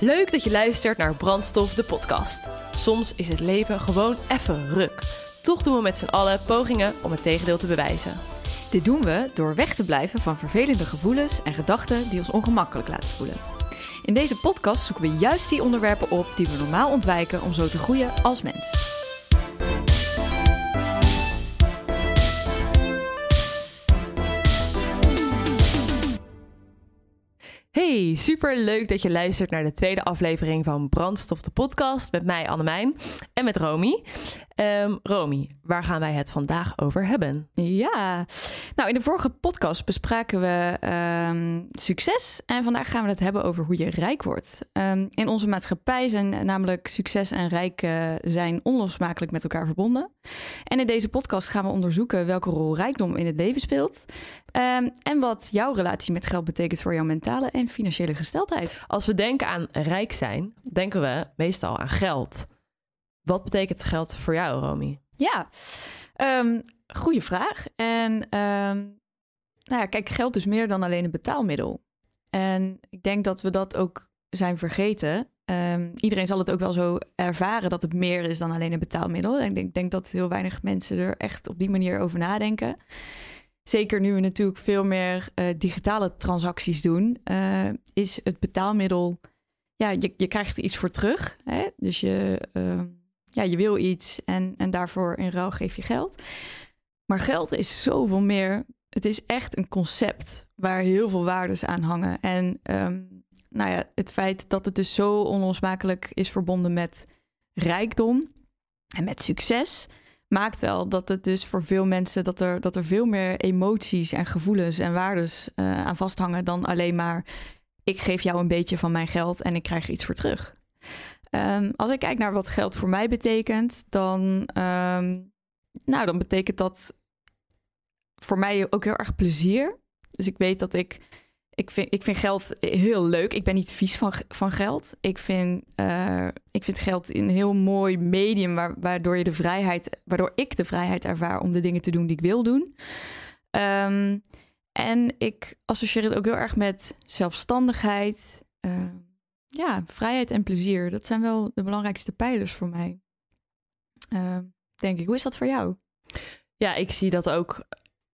Leuk dat je luistert naar Brandstof, de podcast. Soms is het leven gewoon even ruk. Toch doen we met z'n allen pogingen om het tegendeel te bewijzen. Dit doen we door weg te blijven van vervelende gevoelens en gedachten die ons ongemakkelijk laten voelen. In deze podcast zoeken we juist die onderwerpen op die we normaal ontwijken om zo te groeien als mens. Hey, super leuk dat je luistert naar de tweede aflevering van Brandstof de podcast met mij Annemijn en met Romy. Um, Romy, waar gaan wij het vandaag over hebben? Ja, nou in de vorige podcast bespraken we um, succes en vandaag gaan we het hebben over hoe je rijk wordt. Um, in onze maatschappij zijn namelijk succes en rijk uh, zijn onlosmakelijk met elkaar verbonden. En in deze podcast gaan we onderzoeken welke rol rijkdom in het leven speelt en wat jouw relatie met geld betekent voor jouw mentale en financiële gesteldheid. Als we denken aan rijk zijn, denken we meestal aan geld. Wat betekent geld voor jou, Romy? Ja, um, goede vraag. En um, nou ja, kijk, geld is meer dan alleen een betaalmiddel. En ik denk dat we dat ook zijn vergeten. Um, iedereen zal het ook wel zo ervaren dat het meer is dan alleen een betaalmiddel. En ik denk, denk dat heel weinig mensen er echt op die manier over nadenken. Zeker nu we natuurlijk veel meer uh, digitale transacties doen, uh, is het betaalmiddel. Ja, je, je krijgt er iets voor terug. Hè? Dus je, uh, ja, je wil iets en, en daarvoor in ruil geef je geld. Maar geld is zoveel meer. Het is echt een concept waar heel veel waardes aan hangen. En um, nou ja, het feit dat het dus zo onlosmakelijk is verbonden met rijkdom en met succes, maakt wel dat het dus voor veel mensen dat er, dat er veel meer emoties en gevoelens en waardes uh, aan vasthangen dan alleen maar ik geef jou een beetje van mijn geld en ik krijg iets voor terug. Um, als ik kijk naar wat geld voor mij betekent, dan, um, nou, dan betekent dat voor mij ook heel erg plezier. Dus ik weet dat ik. Ik vind, ik vind geld heel leuk. Ik ben niet vies van, van geld. Ik vind, uh, ik vind geld een heel mooi medium waar, waardoor je de vrijheid, waardoor ik de vrijheid ervaar om de dingen te doen die ik wil doen. Um, en ik associeer het ook heel erg met zelfstandigheid. Uh, ja, vrijheid en plezier, dat zijn wel de belangrijkste pijlers voor mij. Uh, denk ik. Hoe is dat voor jou? Ja, ik zie dat ook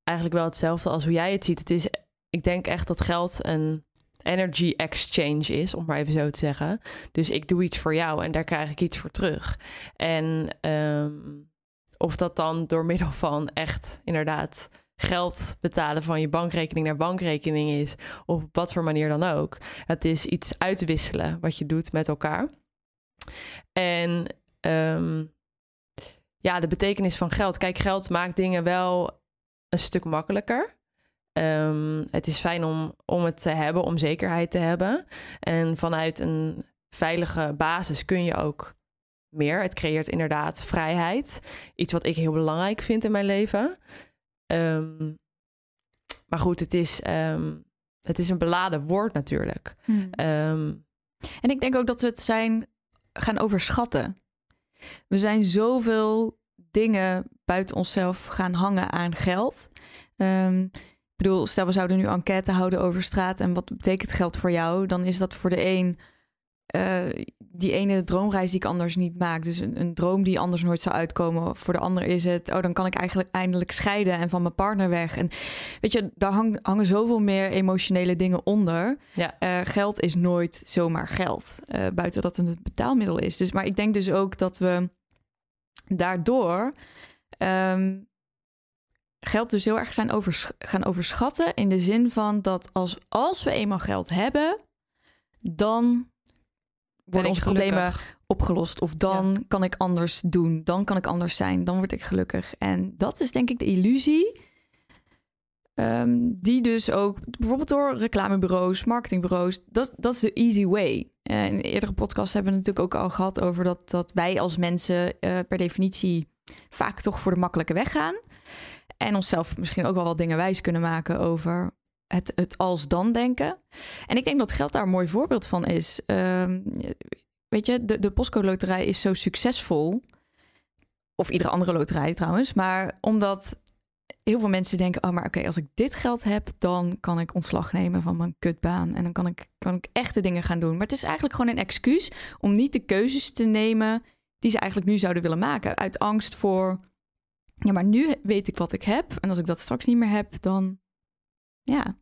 eigenlijk wel hetzelfde als hoe jij het ziet. Het is, ik denk echt dat geld een energy exchange is, om maar even zo te zeggen. Dus ik doe iets voor jou en daar krijg ik iets voor terug. En um, of dat dan door middel van echt inderdaad geld betalen van je bankrekening naar bankrekening is, of op wat voor manier dan ook. Het is iets uitwisselen wat je doet met elkaar. En um, ja, de betekenis van geld. Kijk, geld maakt dingen wel een stuk makkelijker. Um, het is fijn om, om het te hebben, om zekerheid te hebben. En vanuit een veilige basis kun je ook meer. Het creëert inderdaad vrijheid. Iets wat ik heel belangrijk vind in mijn leven. Um, maar goed, het is, um, het is een beladen woord natuurlijk. Hmm. Um, en ik denk ook dat we het zijn gaan overschatten. We zijn zoveel dingen buiten onszelf gaan hangen aan geld. Ik bedoel, stel we zouden nu enquête houden over straat en wat betekent geld voor jou? Dan is dat voor de een uh, die ene droomreis die ik anders niet maak. Dus een, een, droom die anders nooit zou uitkomen. Voor de ander is het, oh, dan kan ik eigenlijk eindelijk scheiden en van mijn partner weg. En weet je, daar hang, hangen zoveel meer emotionele dingen onder. Ja. Uh, geld is nooit zomaar geld. Uh, buiten dat het een betaalmiddel is. Dus, maar ik denk dus ook dat we daardoor um, geld dus heel erg zijn gaan overschatten. In de zin van dat als, als we eenmaal geld hebben, dan worden onze problemen opgelost. Of dan ja. kan ik anders doen. Dan kan ik anders zijn. Dan word ik gelukkig. En dat is denk ik de illusie. Um, die dus ook bijvoorbeeld door reclamebureaus, marketingbureaus, dat, dat is de easy way. Uh, in eerdere podcast hebben we het natuurlijk ook al gehad over dat, dat wij als mensen uh, per definitie vaak toch voor de makkelijke weg gaan. En onszelf misschien ook wel wat dingen wijs kunnen maken over het, het als dan denken. En ik denk dat geld daar een mooi voorbeeld van is. Um, weet je, de, de postcode loterij is zo succesvol. Of iedere andere loterij trouwens. Maar omdat heel veel mensen denken: oh, maar oké, als ik dit geld heb, dan kan ik ontslag nemen van mijn kutbaan. En dan kan ik, kan ik echte dingen gaan doen. Maar het is eigenlijk gewoon een excuus om niet de keuzes te nemen die ze eigenlijk nu zouden willen maken. Uit angst voor, ja, maar nu weet ik wat ik heb. En als ik dat straks niet meer heb, dan ja.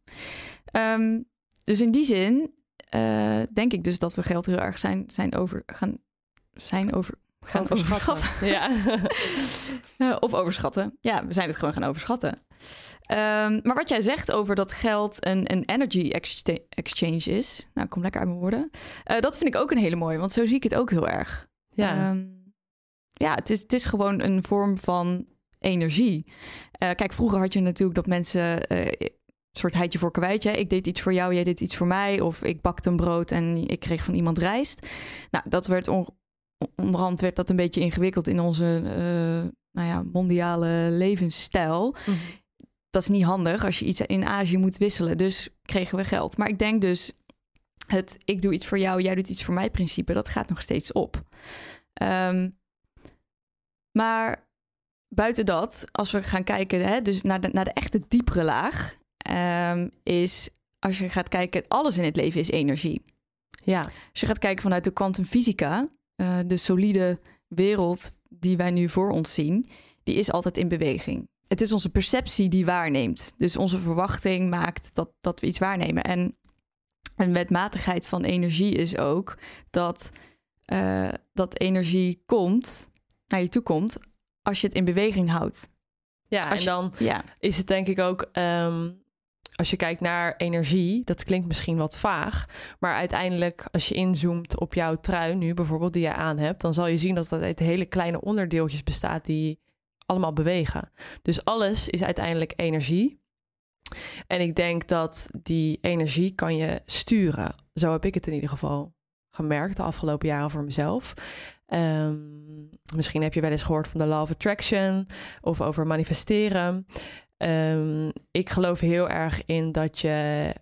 Ehm, dus in die zin uh, denk ik dus dat we geld heel erg zijn, zijn over gaan zijn over gaan overschatten. Ja. uh, of overschatten. Ja, we zijn het gewoon gaan overschatten. Um, maar wat jij zegt over dat geld een, een energy exchange is, nou, kom lekker uit mijn woorden. Uh, dat vind ik ook een hele mooie, want zo zie ik het ook heel erg. Ja, um, ja het, is, het is gewoon een vorm van energie. Uh, kijk, vroeger had je natuurlijk dat mensen soort heidje voor kwijtje. Ik deed iets voor jou, jij deed iets voor mij. Of ik bakte een brood en ik kreeg van iemand rijst. Nou, dat werd on onderhand werd dat een beetje ingewikkeld in onze uh, nou ja, mondiale levensstijl. Mhm. Dat is niet handig als je iets in Azië moet wisselen. Dus kregen we geld. Maar ik denk dus, het ik doe iets voor jou, jij doet iets voor mij principe, dat gaat nog steeds op. Um, maar buiten dat, als we gaan kijken hè, dus naar, de, naar de echte diepere laag, um, is als je gaat kijken, alles in het leven is energie. Ja. Als je gaat kijken vanuit de kwantumfysica, uh, de solide wereld die wij nu voor ons zien, die is altijd in beweging. Het is onze perceptie die waarneemt. Dus onze verwachting maakt dat, dat we iets waarnemen. En een wetmatigheid van energie is ook dat, uh, dat energie komt, naar je toe komt, als je het in beweging houdt. Ja, en dan ja. is het denk ik ook um, als je kijkt naar energie, dat klinkt misschien wat vaag. Maar uiteindelijk, als je inzoomt op jouw trui nu bijvoorbeeld, die je aan hebt, dan zal je zien dat dat uit hele kleine onderdeeltjes bestaat die allemaal bewegen. Dus alles is uiteindelijk energie. En ik denk dat die energie kan je sturen. Zo heb ik het in ieder geval gemerkt de afgelopen jaren voor mezelf. Um, misschien heb je wel eens gehoord van de Law of Attraction of over manifesteren. Um, ik geloof heel erg in dat je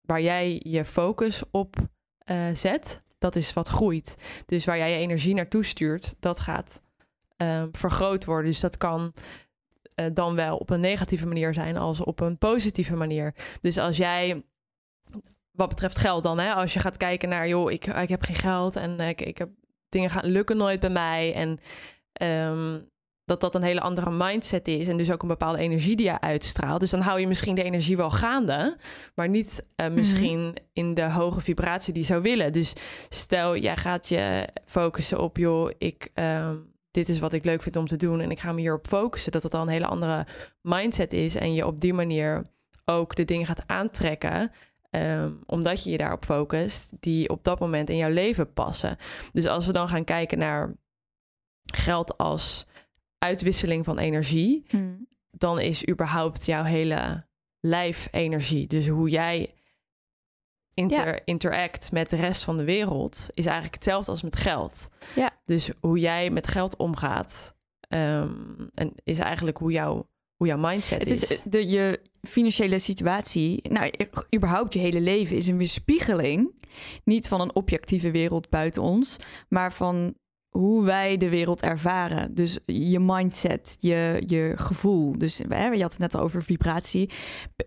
waar jij je focus op uh, zet, dat is wat groeit. Dus waar jij je energie naartoe stuurt, dat gaat um, vergroot worden. Dus dat kan uh, dan wel op een negatieve manier zijn als op een positieve manier. Dus als jij wat betreft geld dan, hè, als je gaat kijken naar, joh, ik, ik heb geen geld en ik, ik heb dingen gaan lukken nooit bij mij en um, dat dat een hele andere mindset is en dus ook een bepaalde energie die je uitstraalt. Dus dan hou je misschien de energie wel gaande, maar niet uh, misschien in de hoge vibratie die je zou willen. Dus stel, jij gaat je focussen op, joh, ik, uh, dit is wat ik leuk vind om te doen en ik ga me hierop focussen, dat het al een hele andere mindset is en je op die manier ook de dingen gaat aantrekken. Um, omdat je je daarop focust, die op dat moment in jouw leven passen. Dus als we dan gaan kijken naar geld als uitwisseling van energie, hmm. dan is überhaupt jouw hele lijf energie. Dus hoe jij inter interact met de rest van de wereld is eigenlijk hetzelfde als met geld. Ja. Dus hoe jij met geld omgaat, um, en is eigenlijk hoe, jou, hoe jouw mindset het is. de, je financiële situatie, nou, überhaupt je hele leven is een weerspiegeling, niet van een objectieve wereld buiten ons, maar van hoe wij de wereld ervaren. Dus je mindset, je, je gevoel. Dus hè, je had het net al over vibratie.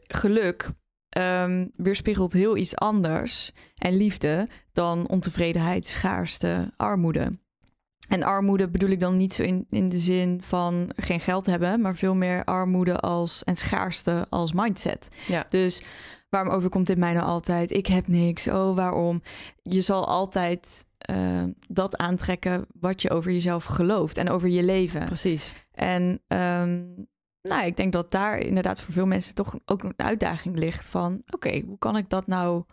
Geluk um, weerspiegelt heel iets anders en liefde dan ontevredenheid, schaarste, armoede. En armoede bedoel ik dan niet zo in, in de zin van geen geld hebben, maar veel meer armoede als en schaarste als mindset. Ja. Dus waarom overkomt dit mij nou altijd? Ik heb niks. Oh, waarom? Je zal altijd uh, dat aantrekken wat je over jezelf gelooft en over je leven. Precies. En um, nou, ik denk dat daar inderdaad voor veel mensen toch ook een uitdaging ligt van... oké, hoe kan ik dat nou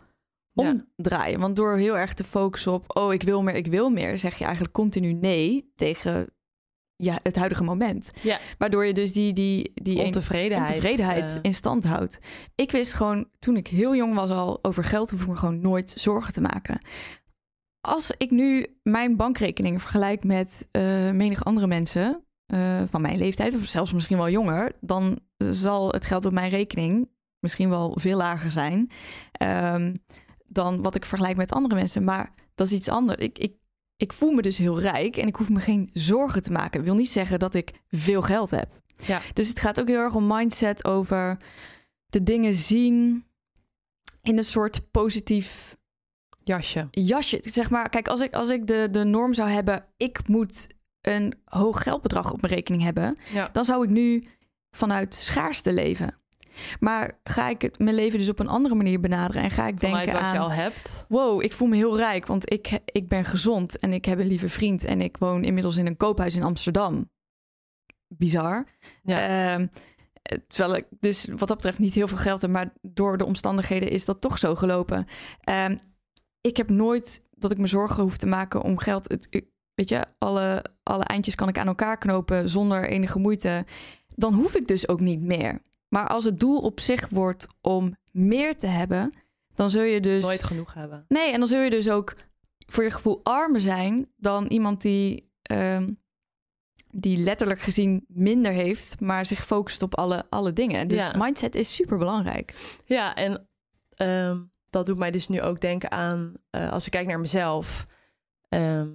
omdraaien? Want door heel erg te focussen op... oh, ik wil meer, ik wil meer... zeg je eigenlijk continu nee tegen ja, het huidige moment. Ja. Waardoor je dus die, die, die ontevredenheid, ontevredenheid uh... in stand houdt. Ik wist gewoon, toen ik heel jong was al, over geld hoef ik me gewoon nooit zorgen te maken als ik nu mijn bankrekeningen vergelijk met uh, menig andere mensen uh, van mijn leeftijd, of zelfs misschien wel jonger, dan zal het geld op mijn rekening misschien wel veel lager zijn um, dan wat ik vergelijk met andere mensen. Maar dat is iets anders. Ik, ik, ik voel me dus heel rijk en ik hoef me geen zorgen te maken. Ik wil niet zeggen dat ik veel geld heb. Ja. Dus het gaat ook heel erg om mindset over de dingen zien in een soort positief Jasje. jasje. Zeg maar, kijk, als ik, als ik de, de norm zou hebben, ik moet een hoog geldbedrag op mijn rekening hebben, Ja. dan zou ik nu vanuit schaarste leven. Maar ga ik het, mijn leven dus op een andere manier benaderen en ga ik Vanuit denken wat aan je al hebt. wow, ik voel me heel rijk, want ik, ik ben gezond en ik heb een lieve vriend en ik woon inmiddels in een koophuis in Amsterdam. Bizar. Ja. Ehm, eh, terwijl ik dus wat dat betreft niet heel veel geld heb, maar door de omstandigheden is dat toch zo gelopen. Ehm, ik heb nooit dat ik me zorgen hoef te maken om geld. Het, weet je, alle, alle eindjes kan ik aan elkaar knopen zonder enige moeite. Dan hoef ik dus ook niet meer. Maar als het doel op zich wordt om meer te hebben, dan zul je dus. Nooit genoeg hebben. Nee, en dan zul je dus ook voor je gevoel armer zijn dan iemand die, ehm, die letterlijk gezien minder heeft, maar zich focust op alle, alle dingen. Dus Ja. mindset is super belangrijk. Ja, en ehm, dat doet mij dus nu ook denken aan eh, als ik kijk naar mezelf. Ehm,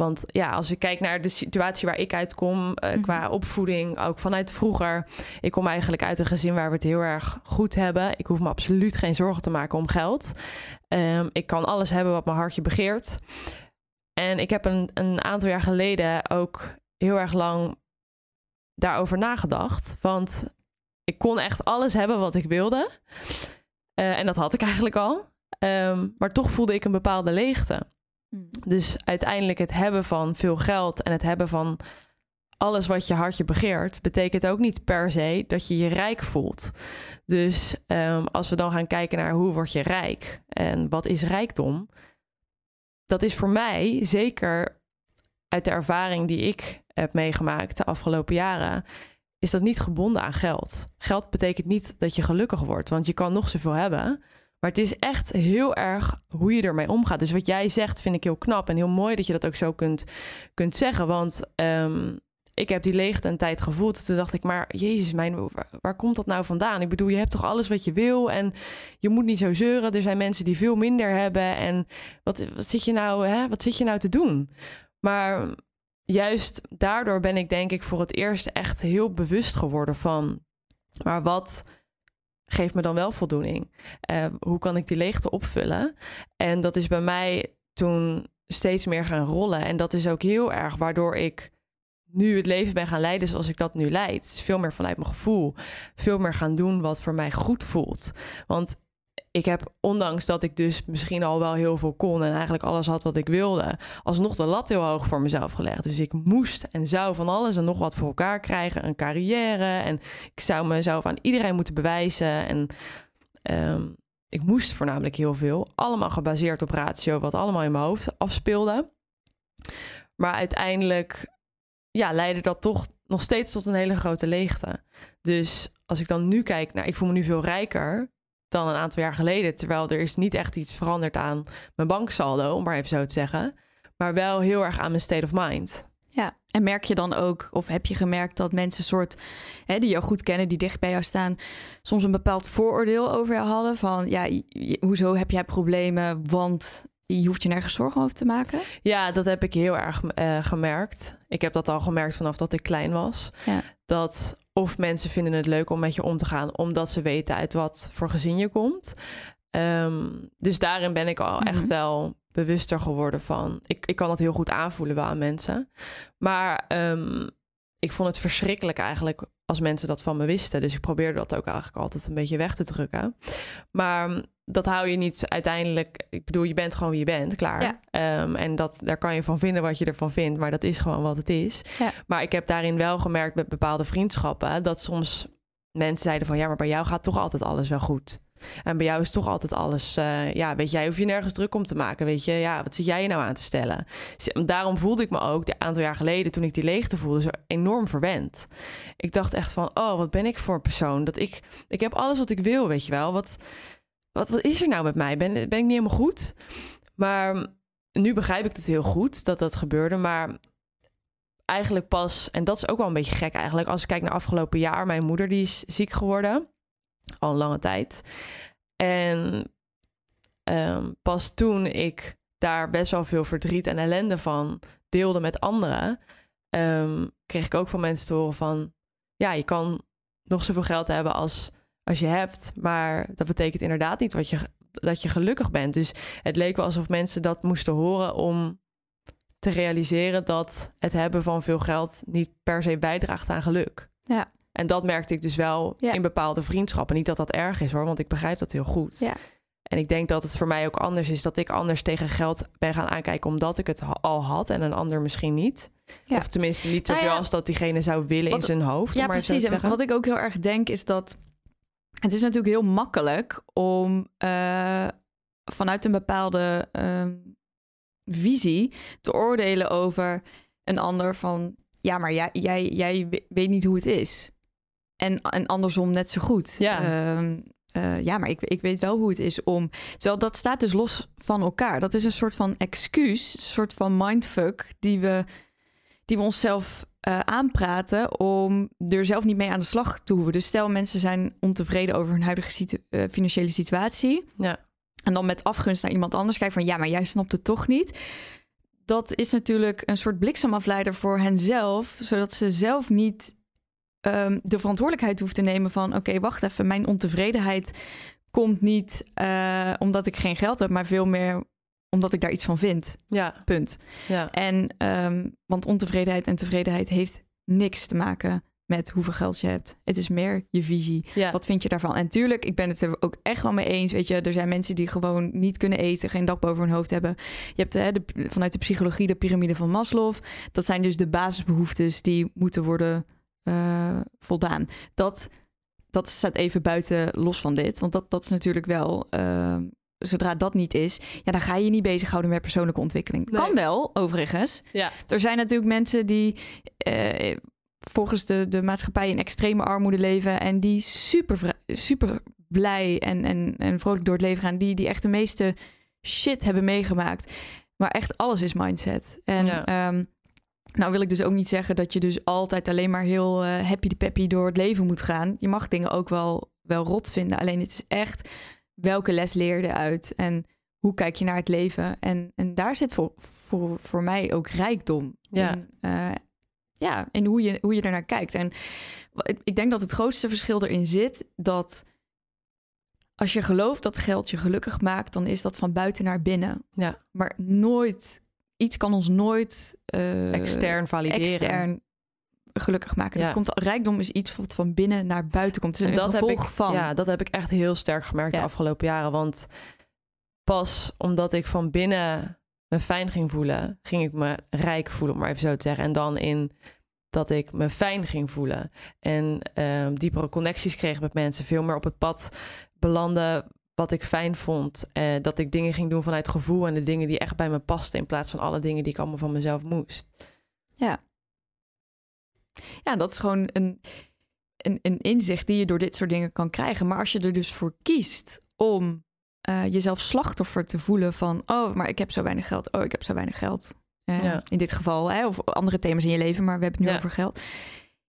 want ja, als ik kijk naar de situatie waar ik uitkom Mhm. qua opvoeding, ook vanuit vroeger. Ik kom eigenlijk uit een gezin waar we het heel erg goed hebben. Ik hoef me absoluut geen zorgen te maken om geld. Ehm, ik kan alles hebben wat mijn hartje begeert. En ik heb een, een aantal jaar geleden ook heel erg lang daarover nagedacht. Want ik kon echt alles hebben wat ik wilde. Eh, en dat had ik eigenlijk al. Ehm, maar toch voelde ik een bepaalde leegte. Dus uiteindelijk het hebben van veel geld en het hebben van alles wat je hartje begeert, betekent ook niet per se dat je je rijk voelt. Dus ehm, als we dan gaan kijken naar hoe word je rijk en wat is rijkdom, dat is voor mij zeker uit de ervaring die ik heb meegemaakt de afgelopen jaren, is dat niet gebonden aan geld. Geld betekent niet dat je gelukkig wordt, want je kan nog zoveel hebben. Maar het is echt heel erg hoe je ermee omgaat. Dus wat jij zegt vind ik heel knap en heel mooi dat je dat ook zo kunt, kunt zeggen. Want ehm, ik heb die leegte een tijd gevoeld. Toen dacht ik, maar jezus, mijn, waar, waar komt dat nou vandaan? Ik bedoel, je hebt toch alles wat je wil en je moet niet zo zeuren. Er zijn mensen die veel minder hebben en wat, wat, zit, je nou, hè? wat zit je nou te doen? Maar juist daardoor ben ik denk ik voor het eerst echt heel bewust geworden van... maar wat geeft me dan wel voldoening? Eh, hoe kan ik die leegte opvullen? En dat is bij mij toen steeds meer gaan rollen. En dat is ook heel erg waardoor ik nu het leven ben gaan leiden zoals ik dat nu leid. Veel meer vanuit mijn gevoel. Veel meer gaan doen wat voor mij goed voelt. Want ik heb, ondanks dat ik dus misschien al wel heel veel kon en eigenlijk alles had wat ik wilde, alsnog de lat heel hoog voor mezelf gelegd. Dus ik moest en zou van alles en nog wat voor elkaar krijgen. Een carrière en ik zou mezelf aan iedereen moeten bewijzen. En ehm, ik moest voornamelijk heel veel. Allemaal gebaseerd op ratio, wat allemaal in mijn hoofd afspeelde. Maar uiteindelijk ja, leidde dat toch nog steeds tot een hele grote leegte. Dus als ik dan nu kijk naar, ik voel me nu veel rijker dan een aantal jaar geleden. Terwijl er is niet echt iets veranderd aan mijn banksaldo, om maar even zo te zeggen. Maar wel heel erg aan mijn state of mind. Ja, en merk je dan ook, of heb je gemerkt dat mensen soort, hè, die jou goed kennen, die dicht bij jou staan, soms een bepaald vooroordeel over jou hadden? Van, ja, je- hoezo heb jij problemen, want je hoeft je nergens zorgen over te maken? Ja, dat heb ik heel erg eh, gemerkt. Ik heb dat al gemerkt vanaf dat ik klein was. Ja. Dat of mensen vinden het leuk om met je om te gaan, omdat ze weten uit wat voor gezin je komt. Ehm, dus daarin ben ik al Mhm. echt wel bewuster geworden van. Ik, ik kan dat heel goed aanvoelen wel aan mensen. Maar ehm, ik vond het verschrikkelijk eigenlijk als mensen dat van me wisten. Dus ik probeerde dat ook eigenlijk altijd een beetje weg te drukken. Maar dat hou je niet uiteindelijk. Ik bedoel, je bent gewoon wie je bent, klaar. Ja. Ehm, en dat, daar kan je van vinden wat je ervan vindt, maar dat is gewoon wat het is. Ja. Maar ik heb daarin wel gemerkt met bepaalde vriendschappen dat soms mensen zeiden van ja, maar bij jou gaat toch altijd alles wel goed. En bij jou is toch altijd alles, eh, ja, weet jij, hoef je nergens druk om te maken. Weet je, ja, wat zit jij je nou aan te stellen? Daarom voelde ik me ook een aantal jaar geleden, toen ik die leegte voelde, zo enorm verwend. Ik dacht echt van, oh, wat ben ik voor een persoon? Dat ik, ik heb alles wat ik wil, weet je wel. Wat, wat, wat is er nou met mij? Ben, ben ik niet helemaal goed? Maar nu begrijp ik het heel goed dat dat gebeurde. Maar eigenlijk pas, en dat is ook wel een beetje gek eigenlijk, als ik kijk naar afgelopen jaar, mijn moeder die is ziek geworden, al een lange tijd. En ehm, pas toen ik daar best wel veel verdriet en ellende van deelde met anderen, ehm, kreeg ik ook van mensen te horen van, ja, je kan nog zoveel geld hebben als, als je hebt. Maar dat betekent inderdaad niet wat je, dat je gelukkig bent. Dus het leek wel alsof mensen dat moesten horen om te realiseren dat het hebben van veel geld niet per se bijdraagt aan geluk. Ja. En dat merkte ik dus wel Ja. in bepaalde vriendschappen. Niet dat dat erg is hoor, want ik begrijp dat heel goed. Ja. En ik denk dat het voor mij ook anders is dat ik anders tegen geld ben gaan aankijken omdat ik het al had en een ander misschien niet. Ja. Of tenminste niet Nou zoveel ja. als dat diegene zou willen in zijn hoofd. Ja, maar precies. En wat ik ook heel erg denk is dat het is natuurlijk heel makkelijk om eh, vanuit een bepaalde ehm, visie te oordelen over een ander van ja, maar jij, jij, jij we- weet niet hoe het is. En, en andersom net zo goed. Ja. Ehm, eh, ja, maar ik, ik weet wel hoe het is om. Terwijl dat staat dus los van elkaar. Dat is een soort van excuus, een soort van mindfuck die we, die we onszelf eh, aanpraten om er zelf niet mee aan de slag te hoeven. Dus stel mensen zijn ontevreden over hun huidige situ- eh, financiële situatie. Ja. En dan met afgunst naar iemand anders kijken van ja, maar jij snapt het toch niet. Dat is natuurlijk een soort bliksemafleider voor henzelf, zodat ze zelf niet ehm, de verantwoordelijkheid hoeft te nemen van oké, wacht even, mijn ontevredenheid komt niet eh, omdat ik geen geld heb, maar veel meer omdat ik daar iets van vind. Ja, Punt. ja. En ehm, want ontevredenheid en tevredenheid heeft niks te maken met hoeveel geld je hebt. Het is meer je visie. ja. Wat vind je daarvan? En tuurlijk, ik ben het er ook echt wel mee eens. Weet je, er zijn mensen die gewoon niet kunnen eten, geen dak boven hun hoofd hebben. Je hebt hè, de, vanuit de psychologie de piramide van Maslow. Dat zijn dus de basisbehoeftes die moeten worden eh, voldaan. Dat, dat staat even buiten los van dit. Want dat, dat is natuurlijk wel. eh, zodra dat niet is, ja, dan ga je je niet bezighouden met persoonlijke ontwikkeling. Nee. Kan wel, overigens. Ja. Er zijn natuurlijk mensen die eh, volgens de, de maatschappij in extreme armoede leven en die super, super blij en, en, en vrolijk door het leven gaan, die, die echt de meeste shit hebben meegemaakt. Maar echt alles is mindset. En Ja. ehm, nou wil ik dus ook niet zeggen dat je dus altijd alleen maar heel eh, happy de peppy door het leven moet gaan. Je mag dingen ook wel, wel rot vinden. Alleen het is echt welke les leer je uit en hoe kijk je naar het leven. En, en daar zit voor, voor, voor mij ook rijkdom Ja. in. eh, ja, in hoe je, hoe je ernaar kijkt. En ik denk dat het grootste verschil erin zit dat als je gelooft dat geld je gelukkig maakt, dan is dat van buiten naar binnen. Ja. Maar nooit, iets kan ons nooit eh, extern valideren. extern gelukkig maken. Ja. Dat komt, rijkdom is iets wat van binnen naar buiten komt. Het is En een dat heb ik, van. Ja, dat heb ik echt heel sterk gemerkt de afgelopen jaren. Want pas omdat ik van binnen me fijn ging voelen, ging ik me rijk voelen, om maar even zo te zeggen. En dan in dat ik me fijn ging voelen. En ehm, diepere connecties kreeg met mensen. Veel meer op het pad belanden wat ik fijn vond. Eh, dat ik dingen ging doen vanuit gevoel en de dingen die echt bij me pasten. In plaats van alle dingen die ik allemaal van mezelf moest. Ja. Ja, dat is gewoon een, een, een inzicht die je door dit soort dingen kan krijgen. Maar als je er dus voor kiest om eh, jezelf slachtoffer te voelen van... oh, maar ik heb zo weinig geld. Oh, ik heb zo weinig geld. Eh, Ja. In dit geval, hè, of andere thema's in je leven, maar we hebben het nu Ja. over geld.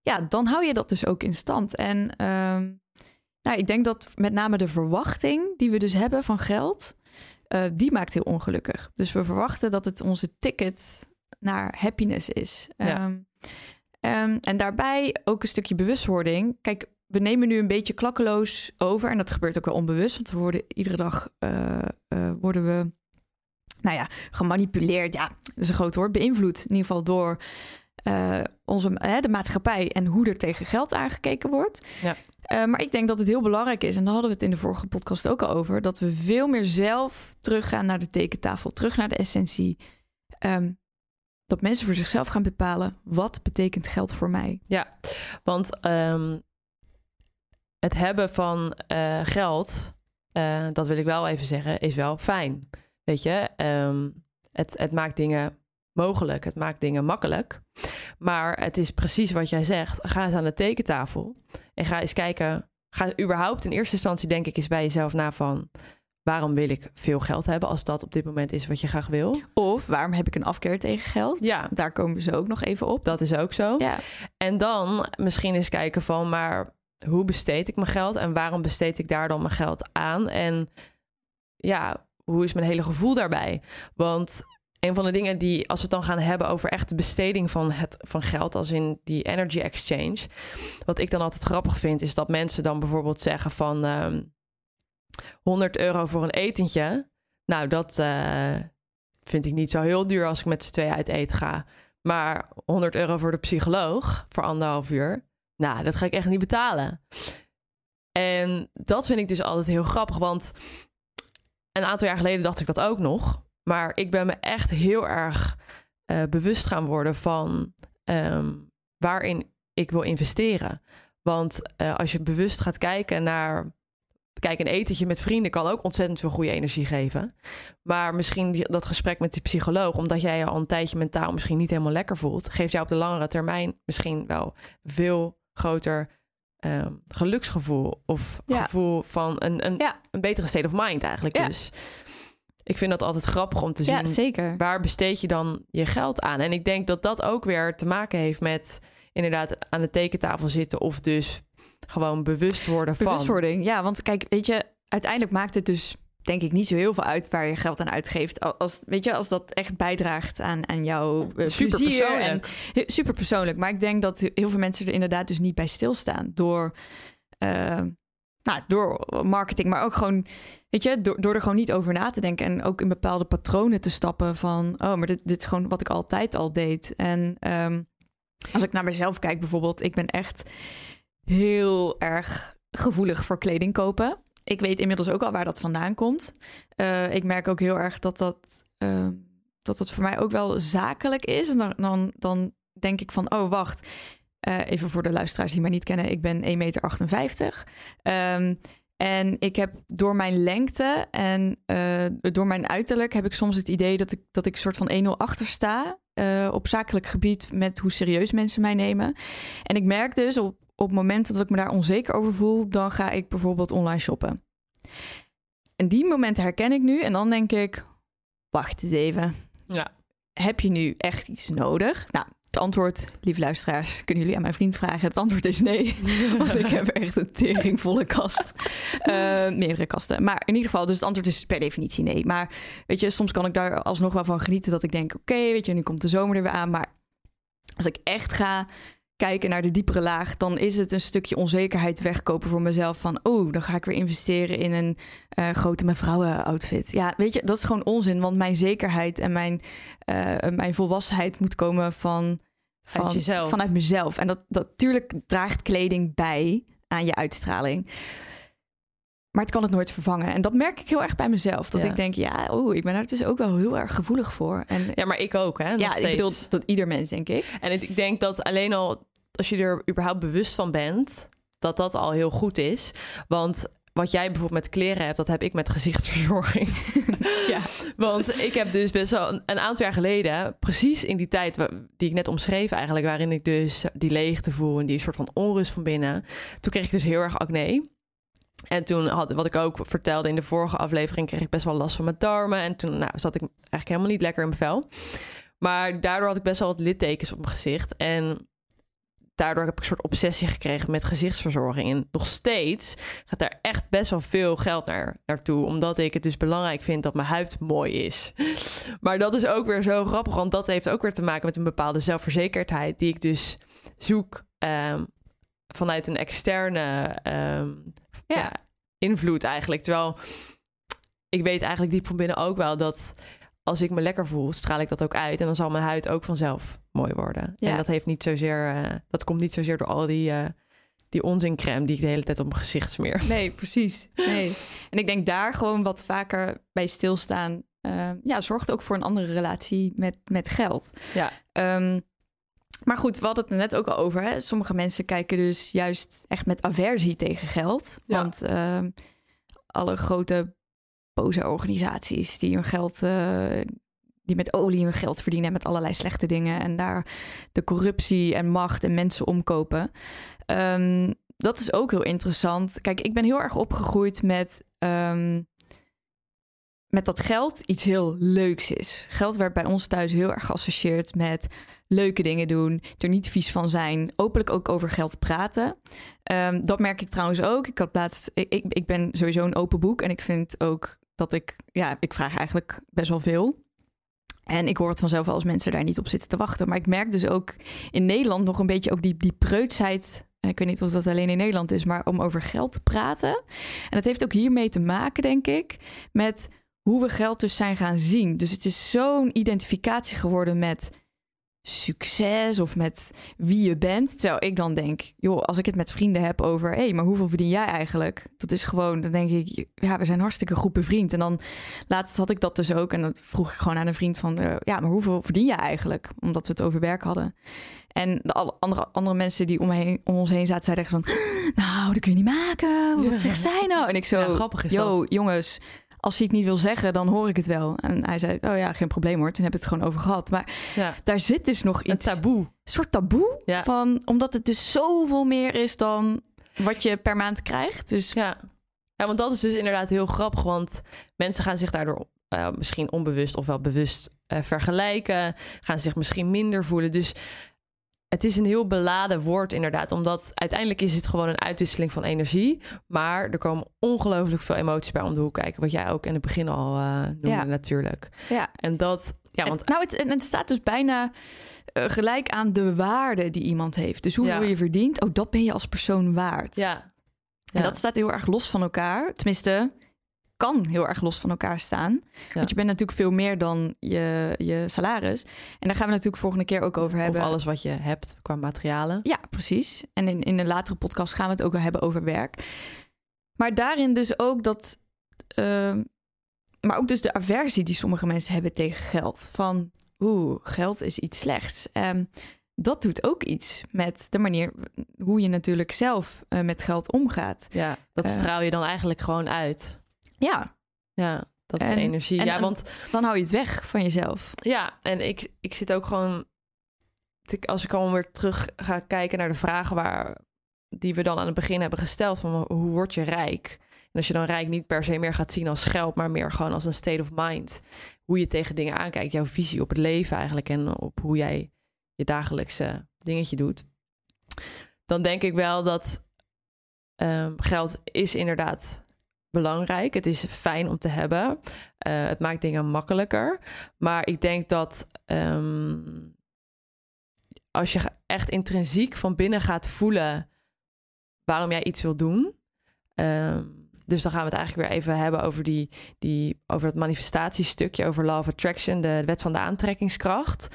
Ja, dan hou je dat dus ook in stand. En ehm, nou, ik denk dat met name de verwachting die we dus hebben van geld... eh, die maakt heel ongelukkig. Dus we verwachten dat het onze ticket naar happiness is. Ja. Ehm, ehm, en daarbij ook een stukje bewustwording. Kijk, we nemen nu een beetje klakkeloos over. En dat gebeurt ook wel onbewust. Want we worden iedere dag eh, eh, worden we, nou ja, gemanipuleerd. Ja, dat is een groot woord. Beïnvloed in ieder geval door eh, onze, hè, de maatschappij en hoe er tegen geld aangekeken wordt. Ja. Maar ik denk dat het heel belangrijk is, en daar hadden we het in de vorige podcast ook al over, dat we veel meer zelf teruggaan naar de tekentafel, terug naar de essentie. Ehm, dat mensen voor zichzelf gaan bepalen, wat betekent geld voor mij? Want ehm, het hebben van eh, geld, eh, dat wil ik wel even zeggen, is wel fijn. Weet je, Ehm, het, het maakt dingen mogelijk, het maakt dingen makkelijk. Maar het is precies wat jij zegt. Ga eens aan de tekentafel en ga eens kijken. Ga überhaupt in eerste instantie, denk ik, eens bij jezelf na van waarom wil ik veel geld hebben als dat op dit moment is wat je graag wil. Of waarom heb ik een afkeer tegen geld? Ja. Daar komen zo ook nog even op. Dat is ook zo. Ja, En dan misschien eens kijken van, maar hoe besteed ik mijn geld en waarom besteed ik daar dan mijn geld aan? En ja, hoe is mijn hele gevoel daarbij? Want een van de dingen die, als we het dan gaan hebben over echt de besteding van, het, van geld, als in die energy exchange. Wat ik dan altijd grappig vind, is dat mensen dan bijvoorbeeld zeggen van um, ehm, 100 euro voor een etentje. Nou, dat uh, vind ik niet zo heel duur als ik met z'n twee uit eten ga. Maar 100 euro voor de psycholoog voor anderhalf uur. Nou, dat ga ik echt niet betalen. En dat vind ik dus altijd heel grappig, want een aantal jaar geleden dacht ik dat ook nog. Maar ik ben me echt heel erg uh, bewust gaan worden van um, waarin ik wil investeren. Want uh, als je bewust gaat kijken naar. Kijk, een etentje met vrienden kan ook ontzettend veel goede energie geven. Maar misschien dat gesprek met die psycholoog, omdat jij je al een tijdje mentaal misschien niet helemaal lekker voelt, geeft jou op de langere termijn misschien wel veel groter um, geluksgevoel. Of ja. gevoel van een, een, Ja. een betere state of mind eigenlijk. Ja. Dus ik vind dat altijd grappig om te zien. Ja, zeker. Waar besteed je dan je geld aan? En ik denk dat dat ook weer te maken heeft met inderdaad aan de tekentafel zitten of dus gewoon bewust worden van. Bewustwording, ja. Want kijk, weet je, uiteindelijk maakt het dus denk ik niet zo heel veel uit waar je geld aan uitgeeft. Als, weet je, als dat echt bijdraagt aan, aan jouw uh, Super plezier en persoonlijk. super persoonlijk. Maar ik denk dat heel veel mensen er inderdaad dus niet bij stilstaan door, uh, nou, door marketing, maar ook gewoon, weet je, door, door er gewoon niet over na te denken en ook in bepaalde patronen te stappen van, oh, maar dit, dit is gewoon wat ik altijd al deed. En um, als ik naar mezelf kijk bijvoorbeeld, ik ben echt heel erg gevoelig voor kleding kopen ik weet inmiddels ook al waar dat vandaan komt. Uh, ik merk ook heel erg dat dat, uh, dat dat voor mij ook wel zakelijk is. En dan, dan, dan denk ik van, oh wacht, uh, even voor de luisteraars die mij niet kennen, ik ben 1,58 meter. Um, en ik heb door mijn lengte en door mijn uiterlijk heb ik soms het idee dat ik, dat ik soort van 1-0 achter sta. op zakelijk gebied met hoe serieus mensen mij nemen. En ik merk dus op, op momenten dat ik me daar onzeker over voel, dan ga ik bijvoorbeeld online shoppen. En die momenten herken ik nu en dan denk ik, wacht eens even. Ja. Heb je nu echt iets nodig? Nou, het antwoord, lieve luisteraars, kunnen jullie aan mijn vriend vragen. Het antwoord is nee, want ik heb echt een teringvolle kast. Uh, meerdere kasten. Maar in ieder geval, dus het antwoord is per definitie nee. Maar weet je, soms kan ik daar alsnog wel van genieten dat ik denk, oké, okay, weet je, nu komt de zomer er weer aan. Maar als ik echt ga kijken naar de diepere laag, dan is het een stukje onzekerheid wegkopen voor mezelf. Van, oh, dan ga ik weer investeren in een uh, grote mevrouwen outfit. Ja, weet je, dat is gewoon onzin. Want mijn zekerheid en mijn, uh, mijn volwassenheid moet komen van, van jezelf. vanuit mezelf. En dat, dat natuurlijk draagt kleding bij aan je uitstraling. Maar het kan het nooit vervangen. En dat merk ik heel erg bij mezelf. Dat Ja. ik denk, ja, oeh, ik ben daar dus ook wel heel erg gevoelig voor. En Ja, maar ik ook, hè? nog ja, ik bedoel, dat ieder mens, denk ik. En ik denk dat alleen al als je er überhaupt bewust van bent, dat dat al heel goed is. Want wat jij bijvoorbeeld met kleren hebt, dat heb ik met gezichtsverzorging. Ja. Want ik heb dus best wel een, een aantal jaar geleden, precies in die tijd die ik net omschreef eigenlijk, waarin ik dus die leegte voel en die soort van onrust van binnen. Toen kreeg ik dus heel erg acne. En toen had, wat ik ook vertelde in de vorige aflevering, kreeg ik best wel last van mijn darmen. En toen nou, zat ik eigenlijk helemaal niet lekker in mijn vel. Maar daardoor had ik best wel wat littekens op mijn gezicht. En daardoor heb ik een soort obsessie gekregen met gezichtsverzorging. En nog steeds gaat daar echt best wel veel geld naar, naartoe. Omdat ik het dus belangrijk vind dat mijn huid mooi is. Maar dat is ook weer zo grappig. Want dat heeft ook weer te maken met een bepaalde zelfverzekerdheid. Die ik dus zoek ehm, vanuit een externe ehm, Ja. ja, invloed eigenlijk. Terwijl ik weet eigenlijk diep van binnen ook wel dat als ik me lekker voel, straal ik dat ook uit. En dan zal mijn huid ook vanzelf mooi worden. Ja. En dat heeft niet zozeer, eh, dat komt niet zozeer door al die, eh die onzincrème die ik de hele tijd op mijn gezicht smeer. Nee, precies. Nee. En ik denk daar gewoon wat vaker bij stilstaan. eh, ja, zorgt ook voor een andere relatie met, met geld. Ja. Ehm, maar goed, we hadden het er net ook al over. Hè? Sommige mensen kijken dus juist echt met aversie tegen geld. Ja. Want ehm, alle grote boze organisaties die hun geld, eh, die met olie hun geld verdienen met allerlei slechte dingen. En daar de corruptie en macht en mensen omkopen. Ehm, dat is ook heel interessant. Kijk, ik ben heel erg opgegroeid met, ehm, met dat geld iets heel leuks is. Geld werd bij ons thuis heel erg geassocieerd met leuke dingen doen, er niet vies van zijn, openlijk ook over geld praten. Ehm, dat merk ik trouwens ook. Ik had laatst, ik, ik ben sowieso een open boek en ik vind ook dat ik, ja, ik vraag eigenlijk best wel veel. En ik hoor het vanzelf als mensen daar niet op zitten te wachten. Maar ik merk dus ook in Nederland nog een beetje ook die, die preutsheid. Ik weet niet of dat alleen in Nederland is, maar om over geld te praten. En dat heeft ook hiermee te maken, denk ik, met hoe we geld dus zijn gaan zien. Dus het is zo'n identificatie geworden met succes of met wie je bent. Terwijl ik dan denk, joh, als ik het met vrienden heb over... hé, hey, maar hoeveel verdien jij eigenlijk? Dat is gewoon, dan denk ik, ja, we zijn hartstikke goed bevriend. En dan laatst had ik dat dus ook en dan vroeg ik gewoon aan een vriend van... Uh, ja, maar hoeveel verdien jij eigenlijk? Omdat we het over werk hadden. En de andere, andere mensen die om, heen, om ons heen zaten, zeiden van... nou, dat kun je niet maken. Wat ja. zegt zij nou? En ik zo, ja, grappig is yo, jongens, als hij het niet wil zeggen, dan hoor ik het wel. En hij zei, oh ja, geen probleem hoor. Toen heb ik het gewoon over gehad. Maar ja. daar zit dus nog iets... Een taboe. Een soort taboe. Ja. Van, omdat het dus zoveel meer is dan wat je per maand krijgt. Dus... Ja. ja, want dat is dus inderdaad heel grappig. Want mensen gaan zich daardoor uh, misschien onbewust of wel bewust uh, vergelijken. Gaan zich misschien minder voelen. Dus het is een heel beladen woord inderdaad, omdat uiteindelijk is het gewoon een uitwisseling van energie. Maar er komen ongelooflijk veel emoties bij om de hoek kijken, wat jij ook in het begin al uh, noemde ja. natuurlijk. Ja. En dat, ja, want... Het, nou, het, het staat dus bijna uh, gelijk aan de waarde die iemand heeft. Dus hoeveel ja. je verdient, oh, dat ben je als persoon waard. Ja. En dat staat heel erg los van elkaar. Tenminste, kan heel erg los van elkaar staan. Want je bent natuurlijk veel meer dan je, je salaris. En daar gaan we natuurlijk volgende keer ook over hebben. Of alles wat je hebt qua materialen. Ja, precies. En in, in een latere podcast gaan we het ook hebben over werk. Maar daarin dus ook dat... Uh, maar ook dus de aversie die sommige mensen hebben tegen geld. Van, oeh, geld is iets slechts. Um, dat doet ook iets met de manier hoe je natuurlijk zelf uh, met geld omgaat. Ja, dat uh, straal je dan eigenlijk gewoon uit. Ja. Ja, dat is en, energie. En, ja, want dan hou je het weg van jezelf. Ja, en ik, ik zit ook gewoon. Als ik al weer terug ga kijken naar de vragen waar, die we dan aan het begin hebben gesteld: van hoe word je rijk? En als je dan rijk niet per se meer gaat zien als geld, maar meer gewoon als een state of mind. Hoe je tegen dingen aankijkt, jouw visie op het leven eigenlijk en op hoe jij je dagelijkse dingetje doet. Dan denk ik wel dat um, geld is inderdaad belangrijk. Het is fijn om te hebben. Uh, het maakt dingen makkelijker. Maar ik denk dat um, als je echt intrinsiek van binnen gaat voelen waarom jij iets wil doen. Um, dus dan gaan we het eigenlijk weer even hebben over, die, die, over het manifestatiestukje, over Law of Attraction, de wet van de aantrekkingskracht.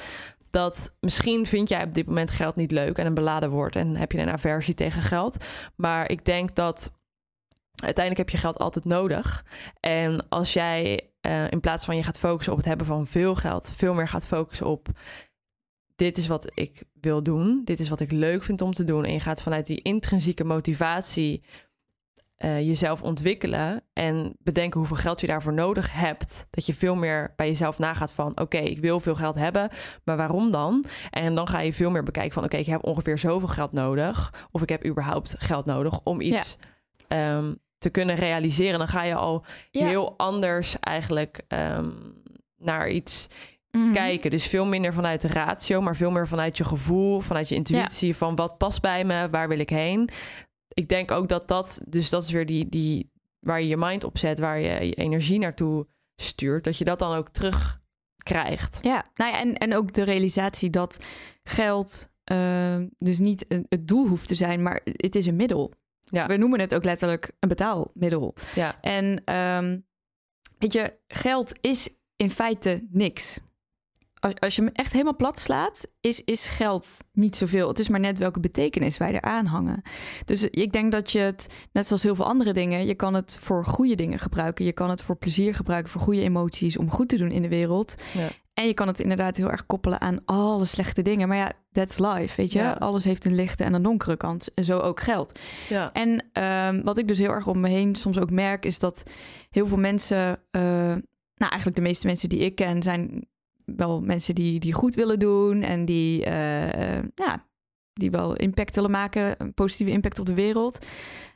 Dat misschien vind jij op dit moment geld niet leuk en een beladen woord en heb je een aversie tegen geld. Maar ik denk dat uiteindelijk heb je geld altijd nodig. En als jij uh, in plaats van je gaat focussen op het hebben van veel geld, veel meer gaat focussen op dit is wat ik wil doen, dit is wat ik leuk vind om te doen. En je gaat vanuit die intrinsieke motivatie uh, jezelf ontwikkelen en bedenken hoeveel geld je daarvoor nodig hebt. Dat je veel meer bij jezelf nagaat van oké, okay, ik wil veel geld hebben, maar waarom dan? En dan ga je veel meer bekijken van oké, okay, ik heb ongeveer zoveel geld nodig. Of ik heb überhaupt geld nodig om iets ja. um, te kunnen realiseren, dan ga je al ja. heel anders eigenlijk um, naar iets mm-hmm. kijken. Dus veel minder vanuit de ratio, maar veel meer vanuit je gevoel, vanuit je intuïtie ja. van wat past bij me, waar wil ik heen. Ik denk ook dat dat, dus dat is weer die, die waar je je mind op zet, waar je je energie naartoe stuurt, dat je dat dan ook terug krijgt. Ja, nou ja, en, en ook de realisatie dat geld uh, dus niet het doel hoeft te zijn, maar het is een middel. Ja. We noemen het ook letterlijk een betaalmiddel. Ja. En um, weet je, geld is in feite niks. Als, als je hem echt helemaal plat slaat, is, is geld niet zoveel. Het is maar net welke betekenis wij eraan hangen. Dus ik denk dat je het, net zoals heel veel andere dingen, je kan het voor goede dingen gebruiken. Je kan het voor plezier gebruiken, voor goede emoties, om goed te doen in de wereld. Ja. En je kan het inderdaad heel erg koppelen aan alle slechte dingen. Maar ja, that's life, weet je. Ja. Alles heeft een lichte en een donkere kant. En zo ook geld. Ja. En um, wat ik dus heel erg om me heen soms ook merk... is dat heel veel mensen... Uh, nou, eigenlijk de meeste mensen die ik ken... zijn wel mensen die, die goed willen doen... en die, uh, ja, die wel impact willen maken. Een positieve impact op de wereld.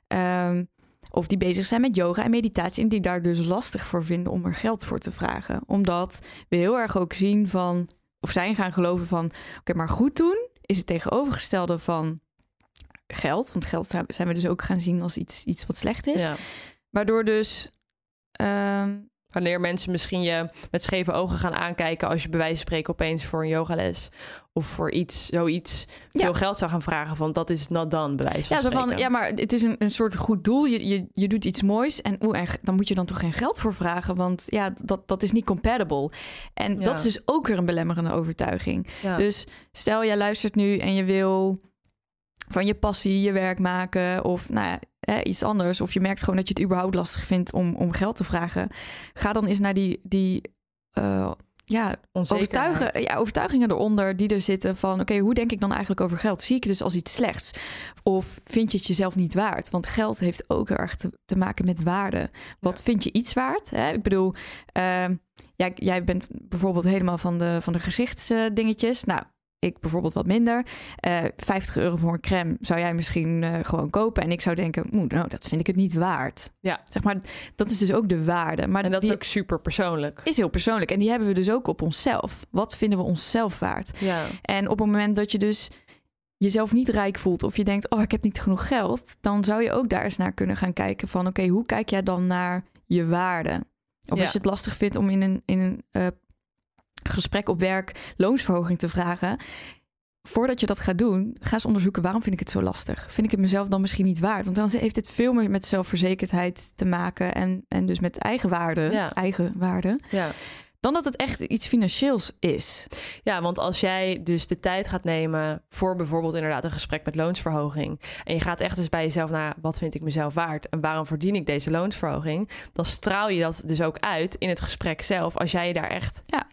Um, of die bezig zijn met yoga en meditatie en die daar dus lastig voor vinden om er geld voor te vragen. Omdat we heel erg ook zien van, of zijn gaan geloven van, oké, okay, maar goed doen is het tegenovergestelde van geld. Want geld zijn we dus ook gaan zien als iets, iets wat slecht is. Ja. Waardoor dus... Uh, Wanneer mensen misschien je met scheve ogen gaan aankijken als je bij wijze van spreken opeens voor een yogales of voor iets, zoiets, veel Ja. geld zou gaan vragen. Want dat is not done, bij wijze van Ja, zo van, ja, maar het is een, een soort goed doel. Je, je, je doet iets moois en, oeh, en dan moet je dan toch geen geld voor vragen. Want ja, dat, dat is niet compatible. En Ja. dat is dus ook weer een belemmerende overtuiging. Ja. Dus stel, jij luistert nu en je wil van je passie je werk maken of nou ja, hè, iets anders. Of je merkt gewoon dat je het überhaupt lastig vindt om, om geld te vragen. Ga dan eens naar die, die eh, ja, overtuigen, ja, overtuigingen eronder die er zitten van... oké, hoe denk ik dan eigenlijk over geld? Zie ik het dus als iets slechts? Of vind je het jezelf niet waard? Want geld heeft ook heel erg te, te maken met waarde. Wat vind je iets waard? Hè? Ik bedoel, ehm, jij, jij bent bijvoorbeeld helemaal van de, van de gezichtsdingetjes. Nou, ik bijvoorbeeld wat minder. Eh 50 euro voor een crème zou jij misschien eh, gewoon kopen. En ik zou denken, "Oeh, nou, dat vind ik het niet waard. Ja. Zeg maar, dat is dus ook de waarde. Maar En dat is ook super persoonlijk. is heel persoonlijk. En die hebben we dus ook op onszelf. Wat vinden we onszelf waard? Ja. En op het moment dat je dus jezelf niet rijk voelt of je denkt, oh, ik heb niet genoeg geld, dan zou je ook daar eens naar kunnen gaan kijken van, oké, hoe kijk jij dan naar je waarde? Of Ja. als je het lastig vindt om in een, in een eh, gesprek op werk loonsverhoging te vragen, voordat je dat gaat doen, ga eens onderzoeken waarom vind ik het zo lastig. Vind ik het mezelf dan misschien niet waard? Want dan heeft het veel meer met zelfverzekerdheid te maken en, en dus met eigenwaarde, Ja. eigenwaarde, Ja. dan dat het echt iets financieels is. ja, want als jij dus de tijd gaat nemen voor bijvoorbeeld inderdaad een gesprek met loonsverhoging. En je gaat echt eens bij jezelf naar wat vind ik mezelf waard en waarom verdien ik deze loonsverhoging. Dan straal je dat dus ook uit in het gesprek zelf. Als jij je daar echt Ja.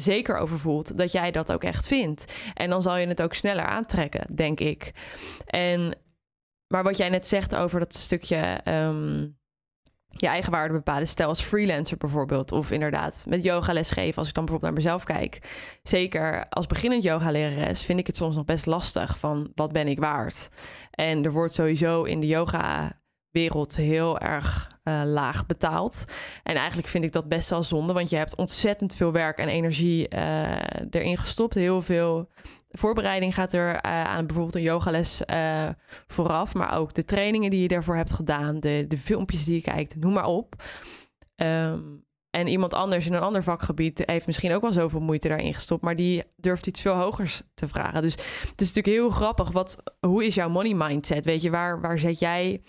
Zeker over voelt dat jij dat ook echt vindt. En dan zal je het ook sneller aantrekken, denk ik. En, maar wat jij net zegt over dat stukje ehm, je eigen waarde bepalen. Stel als freelancer bijvoorbeeld. Of inderdaad met yogales geven. Als ik dan bijvoorbeeld naar mezelf kijk. Zeker als beginnend yogalerares vind ik het soms nog best lastig. Van wat ben ik waard? En er wordt sowieso in de yoga wereld heel erg eh, laag betaald. En eigenlijk vind ik dat best wel zonde, want je hebt ontzettend veel werk en energie eh, erin gestopt. Heel veel voorbereiding gaat er eh, aan bijvoorbeeld een yogales vooraf, maar ook de trainingen die je daarvoor hebt gedaan, de, de filmpjes die je kijkt, noem maar op. Ehm, en iemand anders in een ander vakgebied heeft misschien ook wel zoveel moeite daarin gestopt, maar die durft iets veel hogers te vragen. Dus het is natuurlijk heel grappig. Wat, hoe is jouw money mindset? Weet je, waar, waar zet jij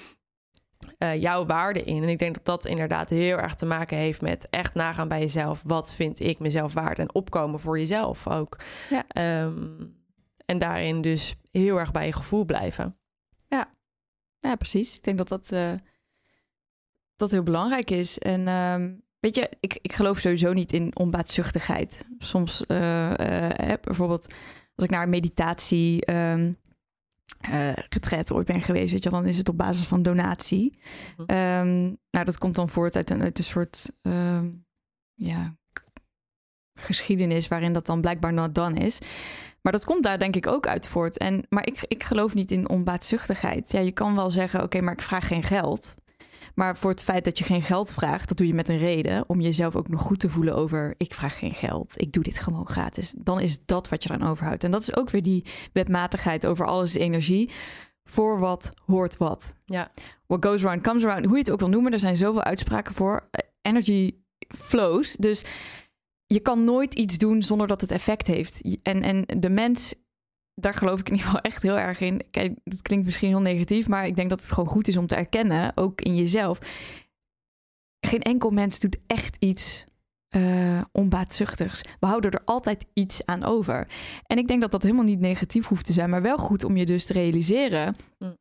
eh, jouw waarde in? En ik denk dat dat inderdaad heel erg te maken heeft met echt nagaan bij jezelf. Wat vind ik mezelf waard? En opkomen voor jezelf ook. Ja. Ehm, en daarin dus heel erg bij je gevoel blijven. Ja, precies. Ik denk dat dat, eh, dat heel belangrijk is. En ehm, weet je, ik, ik geloof sowieso niet in onbaatzuchtigheid. Soms, hè, bijvoorbeeld als ik naar een meditatie ehm retreat ooit ben geweest, weet je, dan is het op basis van donatie. Mhm. Ehm, nou, dat komt dan voort uit een, uit een soort ehm, ja, geschiedenis waarin dat dan blijkbaar not done is. Maar dat komt daar denk ik ook uit voort. En, maar ik, ik geloof niet in onbaatzuchtigheid. Ja, je kan wel zeggen, oké, maar ik vraag geen geld. Maar voor het feit dat je geen geld vraagt, dat doe je met een reden. Om jezelf ook nog goed te voelen over, ik vraag geen geld. Ik doe dit gewoon gratis. Dan is dat wat je eraan overhoudt. En dat is ook weer die wetmatigheid over alles is energie. Voor wat hoort wat. Ja. What goes around comes around. Hoe je het ook wil noemen. Er zijn zoveel uitspraken voor. Eh, Energy flows. Dus je kan nooit iets doen zonder dat het effect heeft. En, en de mens, daar geloof ik in ieder geval echt heel erg in. Kijk, dat klinkt misschien heel negatief, maar ik denk dat het gewoon goed is om te erkennen, ook in jezelf. Geen enkel mens doet echt iets eh, onbaatzuchtigs. We houden er altijd iets aan over. En ik denk dat dat helemaal niet negatief hoeft te zijn, maar wel goed om je dus te realiseren. Mm.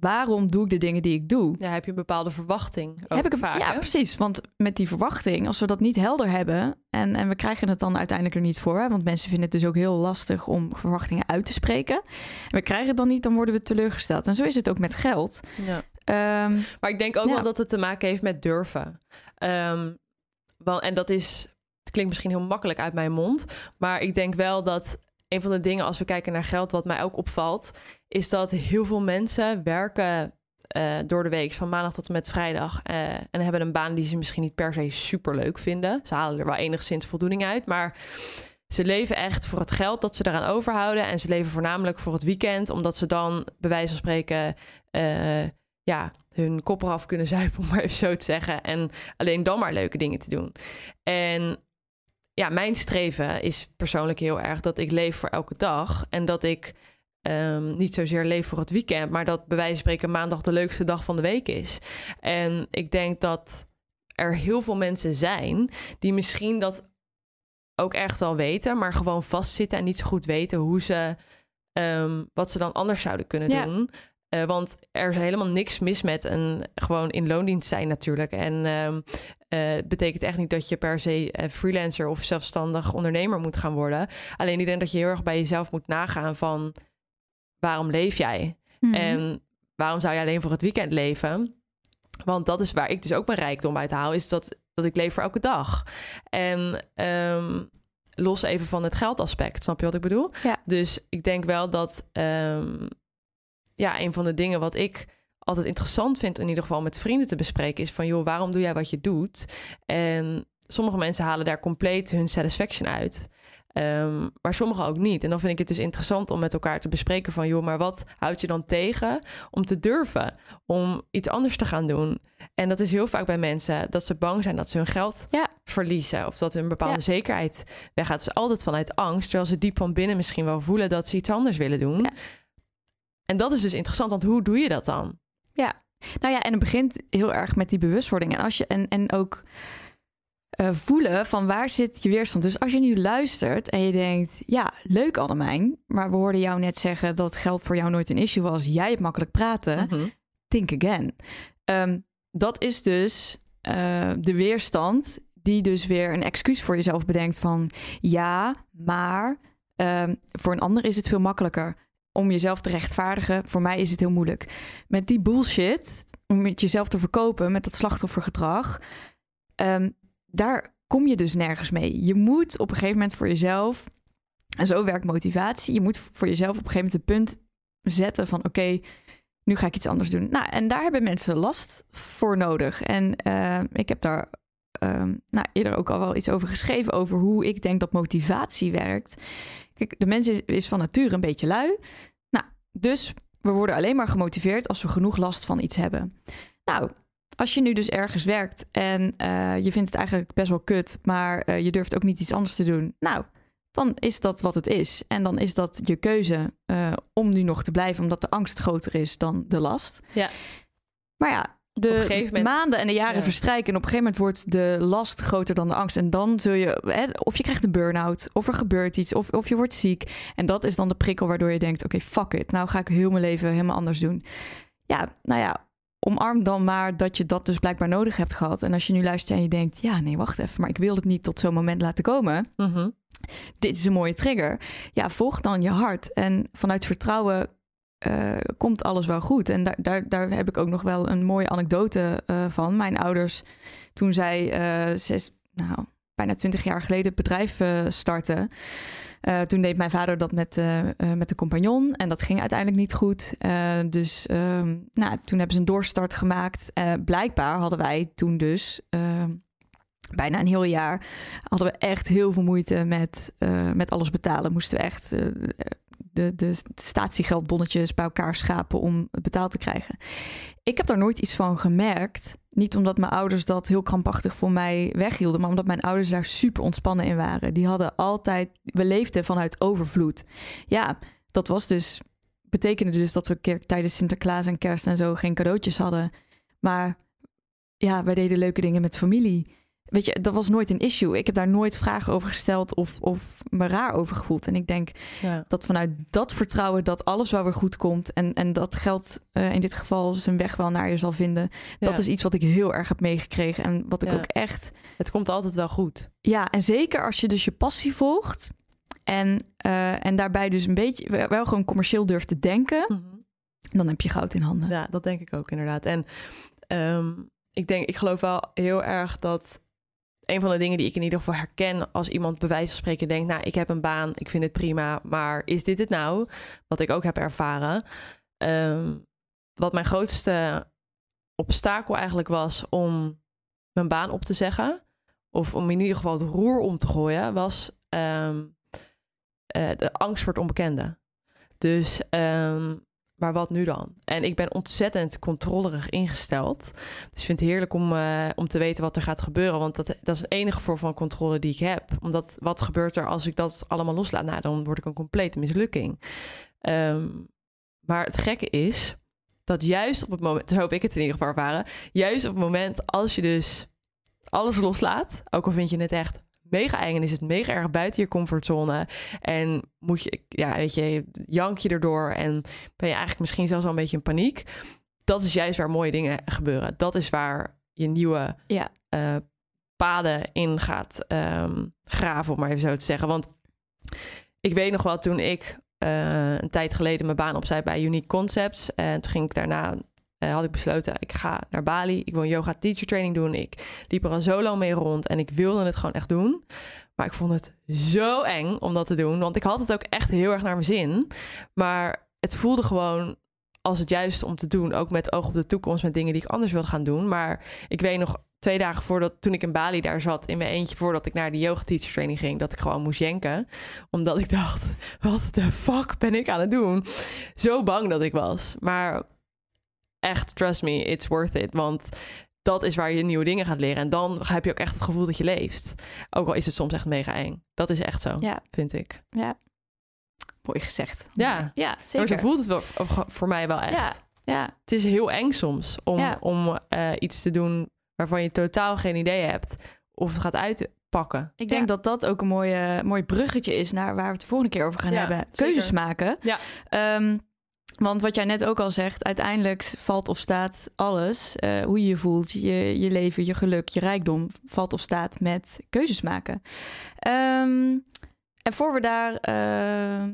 Waarom doe ik de dingen die ik doe? Ja, heb je een bepaalde verwachting? Ook Heb ik een, vaak, ja, hè? precies. Want met die verwachting, als we dat niet helder hebben en, en we krijgen het dan uiteindelijk er niet voor, hè, want mensen vinden het dus ook heel lastig om verwachtingen uit te spreken. En we krijgen het dan niet, dan worden we teleurgesteld. En zo is het ook met geld. Ja. Ehm, Maar ik denk ook Ja. wel dat het te maken heeft met durven. Ehm, wel, en dat is, het klinkt misschien heel makkelijk uit mijn mond, maar ik denk wel dat een van de dingen als we kijken naar geld, wat mij ook opvalt, is dat heel veel mensen werken eh, door de week van maandag tot en met vrijdag eh, en hebben een baan die ze misschien niet per se super leuk vinden. Ze halen er wel enigszins voldoening uit, maar ze leven echt voor het geld dat ze eraan overhouden en ze leven voornamelijk voor het weekend, omdat ze dan bij wijze van spreken eh, ja, hun kop eraf kunnen zuipen, om maar even zo te zeggen. En alleen dan maar leuke dingen te doen. En ja, mijn streven is persoonlijk heel erg dat ik leef voor elke dag. En dat ik um, niet zozeer leef voor het weekend, maar dat bij wijze van spreken maandag de leukste dag van de week is. En ik denk dat er heel veel mensen zijn die misschien dat ook echt wel weten, maar gewoon vastzitten en niet zo goed weten hoe ze um, wat ze dan anders zouden kunnen doen. Uh, want er is helemaal niks mis met een gewoon in loondienst zijn natuurlijk. En um, uh, het betekent echt niet dat je per se uh, freelancer of zelfstandig ondernemer moet gaan worden. Alleen ik denk dat je heel erg bij jezelf moet nagaan van waarom leef jij? Mm -hmm. En waarom zou je alleen voor het weekend leven? Want dat is waar ik dus ook mijn rijkdom uit haal, is dat, dat ik leef voor elke dag. En um, los even van het geldaspect, snap je wat ik bedoel? Ja. Dus ik denk wel dat um, ja, een van de dingen wat ik altijd interessant vind, in ieder geval met vrienden te bespreken, is van joh, waarom doe jij wat je doet? En sommige mensen halen daar compleet hun satisfaction uit. Um, maar sommigen ook niet. En dan vind ik het dus interessant om met elkaar te bespreken van... joh, maar wat houdt je dan tegen om te durven? Om iets anders te gaan doen? En dat is heel vaak bij mensen dat ze bang zijn dat ze hun geld ja. verliezen... of dat hun bepaalde ja. zekerheid weggaat. Dus altijd vanuit angst, terwijl ze diep van binnen misschien wel voelen... dat ze iets anders willen doen. Ja. En dat is dus interessant, want hoe doe je dat dan? Ja, nou ja, en het begint heel erg met die bewustwording. En, als je, en, en ook uh, voelen van waar zit je weerstand. Dus als je nu luistert en je denkt, ja, leuk Annemijn, maar we hoorden jou net zeggen dat geld voor jou nooit een issue was. Jij hebt makkelijk praten. Mhm. Think again. Um, dat is dus uh, de weerstand die dus weer een excuus voor jezelf bedenkt van, ja, maar um, voor een ander is het veel makkelijker om jezelf te rechtvaardigen. Voor mij is het heel moeilijk. Met die bullshit, om het jezelf te verkopen met dat slachtoffergedrag, um, daar kom je dus nergens mee. Je moet op een gegeven moment voor jezelf, en zo werkt motivatie, je moet voor jezelf op een gegeven moment een punt zetten van oké, nu ga ik iets anders doen. Nou, en daar hebben mensen last voor nodig. En uh, ik heb daar uh, nou, eerder ook al wel iets over geschreven, over hoe ik denk dat motivatie werkt. Kijk, de mens is, is van nature een beetje lui. Nou, dus we worden alleen maar gemotiveerd als we genoeg last van iets hebben. Nou, als je nu dus ergens werkt en uh, je vindt het eigenlijk best wel kut, maar uh, je durft ook niet iets anders te doen. Nou, dan is dat wat het is. En dan is dat je keuze uh, om nu nog te blijven, omdat de angst groter is dan de last. Ja. Maar ja, de moment, maanden en de jaren ja. verstrijken. En op een gegeven moment wordt de last groter dan de angst. En dan zul je, hè, of je krijgt een burn-out, of er gebeurt iets, of, of je wordt ziek. En dat is dan de prikkel waardoor je denkt: oké, okay, fuck it. Nou ga ik heel mijn leven helemaal anders doen. Ja, nou ja, omarm dan maar dat je dat dus blijkbaar nodig hebt gehad. En als je nu luistert en je denkt, ja, nee, wacht even, maar ik wil het niet tot zo'n moment laten komen. Mm -hmm. Dit is een mooie trigger. Ja, volg dan je hart. En vanuit vertrouwen uh, komt alles wel goed. En daar, daar, daar heb ik ook nog wel een mooie anekdote uh, van. Mijn ouders, toen zij uh, zes, nou, bijna twintig jaar geleden het bedrijf startten. Toen deed mijn vader dat met, met de compagnon en dat ging uiteindelijk niet goed. dus um, nou, toen hebben ze een doorstart gemaakt. blijkbaar hadden wij toen dus ehm, bijna een heel jaar hadden we echt heel veel moeite met, met alles betalen. Moesten we echt de, de statiegeldbonnetjes bij elkaar schapen om het betaald te krijgen. Ik heb daar nooit iets van gemerkt. Niet omdat mijn ouders dat heel krampachtig voor mij weghielden, maar omdat mijn ouders daar super ontspannen in waren. Die hadden altijd, we leefden vanuit overvloed. Ja, dat was dus, betekende dus dat we keer, tijdens Sinterklaas en kerst en zo geen cadeautjes hadden. Maar ja, wij deden leuke dingen met familie. Weet je, dat was nooit een issue. Ik heb daar nooit vragen over gesteld of, of me raar over gevoeld. En ik denk ja. dat vanuit dat vertrouwen dat alles wel weer goed komt. En, en dat geld uh, in dit geval zijn weg wel naar je zal vinden. Ja. Dat is iets wat ik heel erg heb meegekregen. En wat ik ja. ook echt. Het komt altijd wel goed. Ja, en zeker als je dus je passie volgt. En, uh, en daarbij dus een beetje wel gewoon commercieel durft te denken. Mm -hmm. Dan heb je goud in handen. Ja, dat denk ik ook inderdaad. En um, ik denk, ik geloof wel heel erg dat een van de dingen die ik in ieder geval herken als iemand bij wijze van spreken denkt, nou, ik heb een baan, ik vind het prima, maar is dit het nou? Wat ik ook heb ervaren. Um, wat mijn grootste obstakel eigenlijk was om mijn baan op te zeggen, of om in ieder geval het roer om te gooien, was um, uh, de angst voor het onbekende. Dus um, maar wat nu dan? En ik ben ontzettend controlerig ingesteld. Dus ik vind het heerlijk om, eh, om te weten wat er gaat gebeuren. Want dat, dat is het enige vorm van controle die ik heb. Omdat wat gebeurt er als ik dat allemaal loslaat? Nou, dan word ik een complete mislukking. Ehm, maar het gekke is dat juist op het moment, zo heb ik het in ieder geval ervaren, juist op het moment als je dus alles loslaat, ook al vind je het echt mega eng en is het mega erg buiten je comfortzone en moet je, ja, weet je, jank je erdoor en ben je eigenlijk misschien zelfs al een beetje in paniek. Dat is juist waar mooie dingen gebeuren. Dat is waar je nieuwe Ja. eh, paden in gaat ehm, graven, om maar even zo te zeggen. Want ik weet nog wel toen ik eh, een tijd geleden mijn baan opzij bij Unique Concepts. En toen ging ik daarna, eh, had ik besloten, ik ga naar Bali. Ik wil een yoga teacher training doen. Ik liep er al zo lang mee rond en ik wilde het gewoon echt doen. Maar ik vond het zo eng om dat te doen. Want ik had het ook echt heel erg naar mijn zin. Maar het voelde gewoon als het juiste om te doen. Ook met oog op de toekomst, met dingen die ik anders wilde gaan doen. Maar ik weet nog twee dagen voordat, toen ik in Bali daar zat, in mijn eentje, voordat ik naar die yoga teacher training ging, dat ik gewoon moest jenken. Omdat ik dacht, wat de fuck ben ik aan het doen? Zo bang dat ik was. Maar echt, trust me, it's worth it. Want dat is waar je nieuwe dingen gaat leren. En dan heb je ook echt het gevoel dat je leeft. Ook al is het soms echt mega eng. Dat is echt zo, Ja. vind ik. Ja. Mooi gezegd. Ja. Ja, Maar zeker. zo voelt het wel, voor mij wel echt. Ja, ja. Het is heel eng soms om, Ja. om eh, iets te doen waarvan je totaal geen idee hebt of het gaat uitpakken. Ik denk dat dat ook een mooie, mooi bruggetje is naar waar we het de volgende keer over gaan Ja, hebben. zeker. Keuzes maken. Ja. Ehm, want wat jij net ook al zegt, uiteindelijk valt of staat alles. eh, hoe je je voelt, je, je leven, je geluk, je rijkdom, valt of staat met keuzes maken. Ehm, en voor we daar. eh,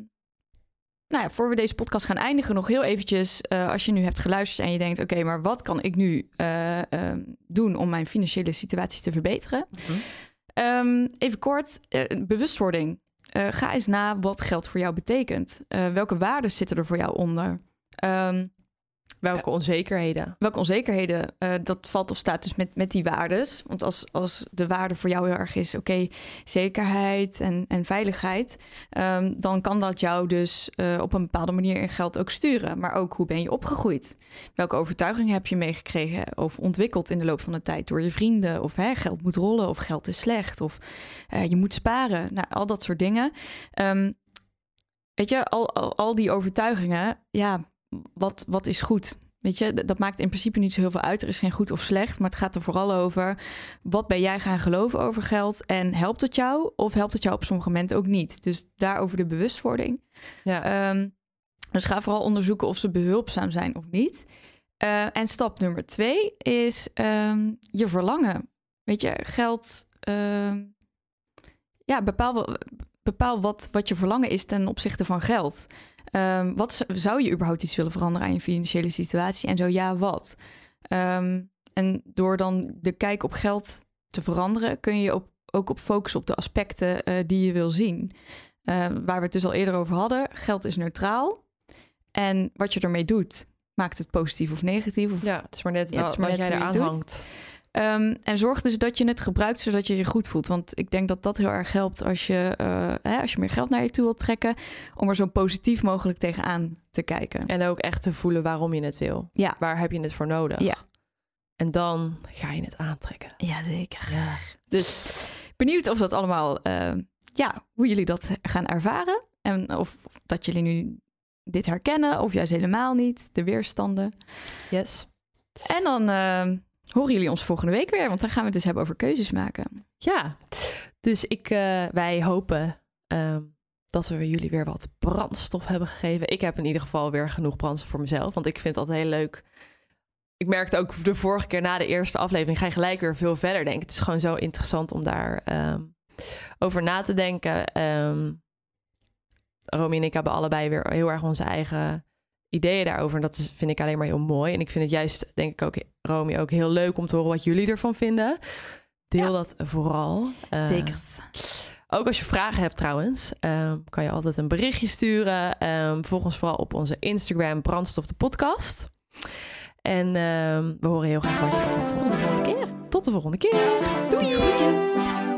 nou ja, voor we deze podcast gaan eindigen, nog heel eventjes. eh, als je nu hebt geluisterd en je denkt: oké, maar wat kan ik nu eh, ehm, doen om mijn financiële situatie te verbeteren? Ehm, even kort, bewustwording. Eh, ga eens na wat geld voor jou betekent. Eh, welke waarden zitten er voor jou onder? Ehm, Welke onzekerheden? welke onzekerheden, eh, dat valt of staat dus met, met die waardes. Want als, als de waarde voor jou heel erg is, oké, zekerheid en, en veiligheid, ehm, dan kan dat jou dus eh, op een bepaalde manier in geld ook sturen. Maar ook hoe ben je opgegroeid? Welke overtuigingen heb je meegekregen of ontwikkeld in de loop van de tijd door je vrienden? Of hè, geld moet rollen of geld is slecht of eh, je moet sparen. Nou, al dat soort dingen. Ehm, weet je, al, al, al die overtuigingen, ja, wat, wat is goed? Weet je, dat maakt in principe niet zo heel veel uit. Er is geen goed of slecht, maar het gaat er vooral over... wat ben jij gaan geloven over geld en helpt het jou of helpt het jou op sommige momenten ook niet? Dus daarover de bewustwording. Ja. Ehm, dus ga vooral onderzoeken of ze behulpzaam zijn of niet. Eh, en stap nummer twee is ehm, je verlangen. Weet je, geld... ehm, ja, bepaal, bepaal wat, wat je verlangen is ten opzichte van geld. Ehm, wat zou je überhaupt iets willen veranderen aan je financiële situatie? En zo ja, wat? Ehm, en door dan de kijk op geld te veranderen, kun je op, ook op focussen op de aspecten eh, die je wil zien. Ehm, waar we het dus al eerder over hadden, geld is neutraal. En wat je ermee doet, maakt het positief of negatief. Of, ja, het is maar net Ja, het wel is maar wat net jij eraan hangt. Ehm, en zorg dus dat je het gebruikt zodat je je goed voelt. Want ik denk dat dat heel erg helpt als je, eh, hè, als je meer geld naar je toe wilt trekken. Om er zo positief mogelijk tegenaan te kijken. En ook echt te voelen waarom je het wil. Ja. Waar heb je het voor nodig? Ja. En dan ga je het aantrekken. Ja, zeker. Ja. Dus benieuwd of dat allemaal, eh, ja, hoe jullie dat gaan ervaren. En of dat jullie nu dit herkennen of juist helemaal niet. De weerstanden. Yes. En dan eh, horen jullie ons volgende week weer. Want dan gaan we het dus hebben over keuzes maken. Ja, dus ik, eh, wij hopen ehm, dat we jullie weer wat brandstof hebben gegeven. Ik heb in ieder geval weer genoeg brandstof voor mezelf, want ik vind altijd heel leuk. Ik merkte ook de vorige keer na de eerste aflevering ga je gelijk weer veel verder denken. Het is gewoon zo interessant om daar ehm, over na te denken. Romy en ik hebben allebei weer heel erg onze eigen ideeën daarover. En dat is, vind ik alleen maar heel mooi. En ik vind het juist, denk ik ook, Romy, ook heel leuk om te horen wat jullie ervan vinden. Deel Ja. dat vooral. Eh, Ook als je vragen hebt trouwens, ehm, kan je altijd een berichtje sturen. Ehm volg ons vooral op onze Instagram Brandstof de podcast. En ehm, we horen heel graag wat je ervan vond. Tot de volgende keer. Tot de volgende keer. Doei. Groetjes.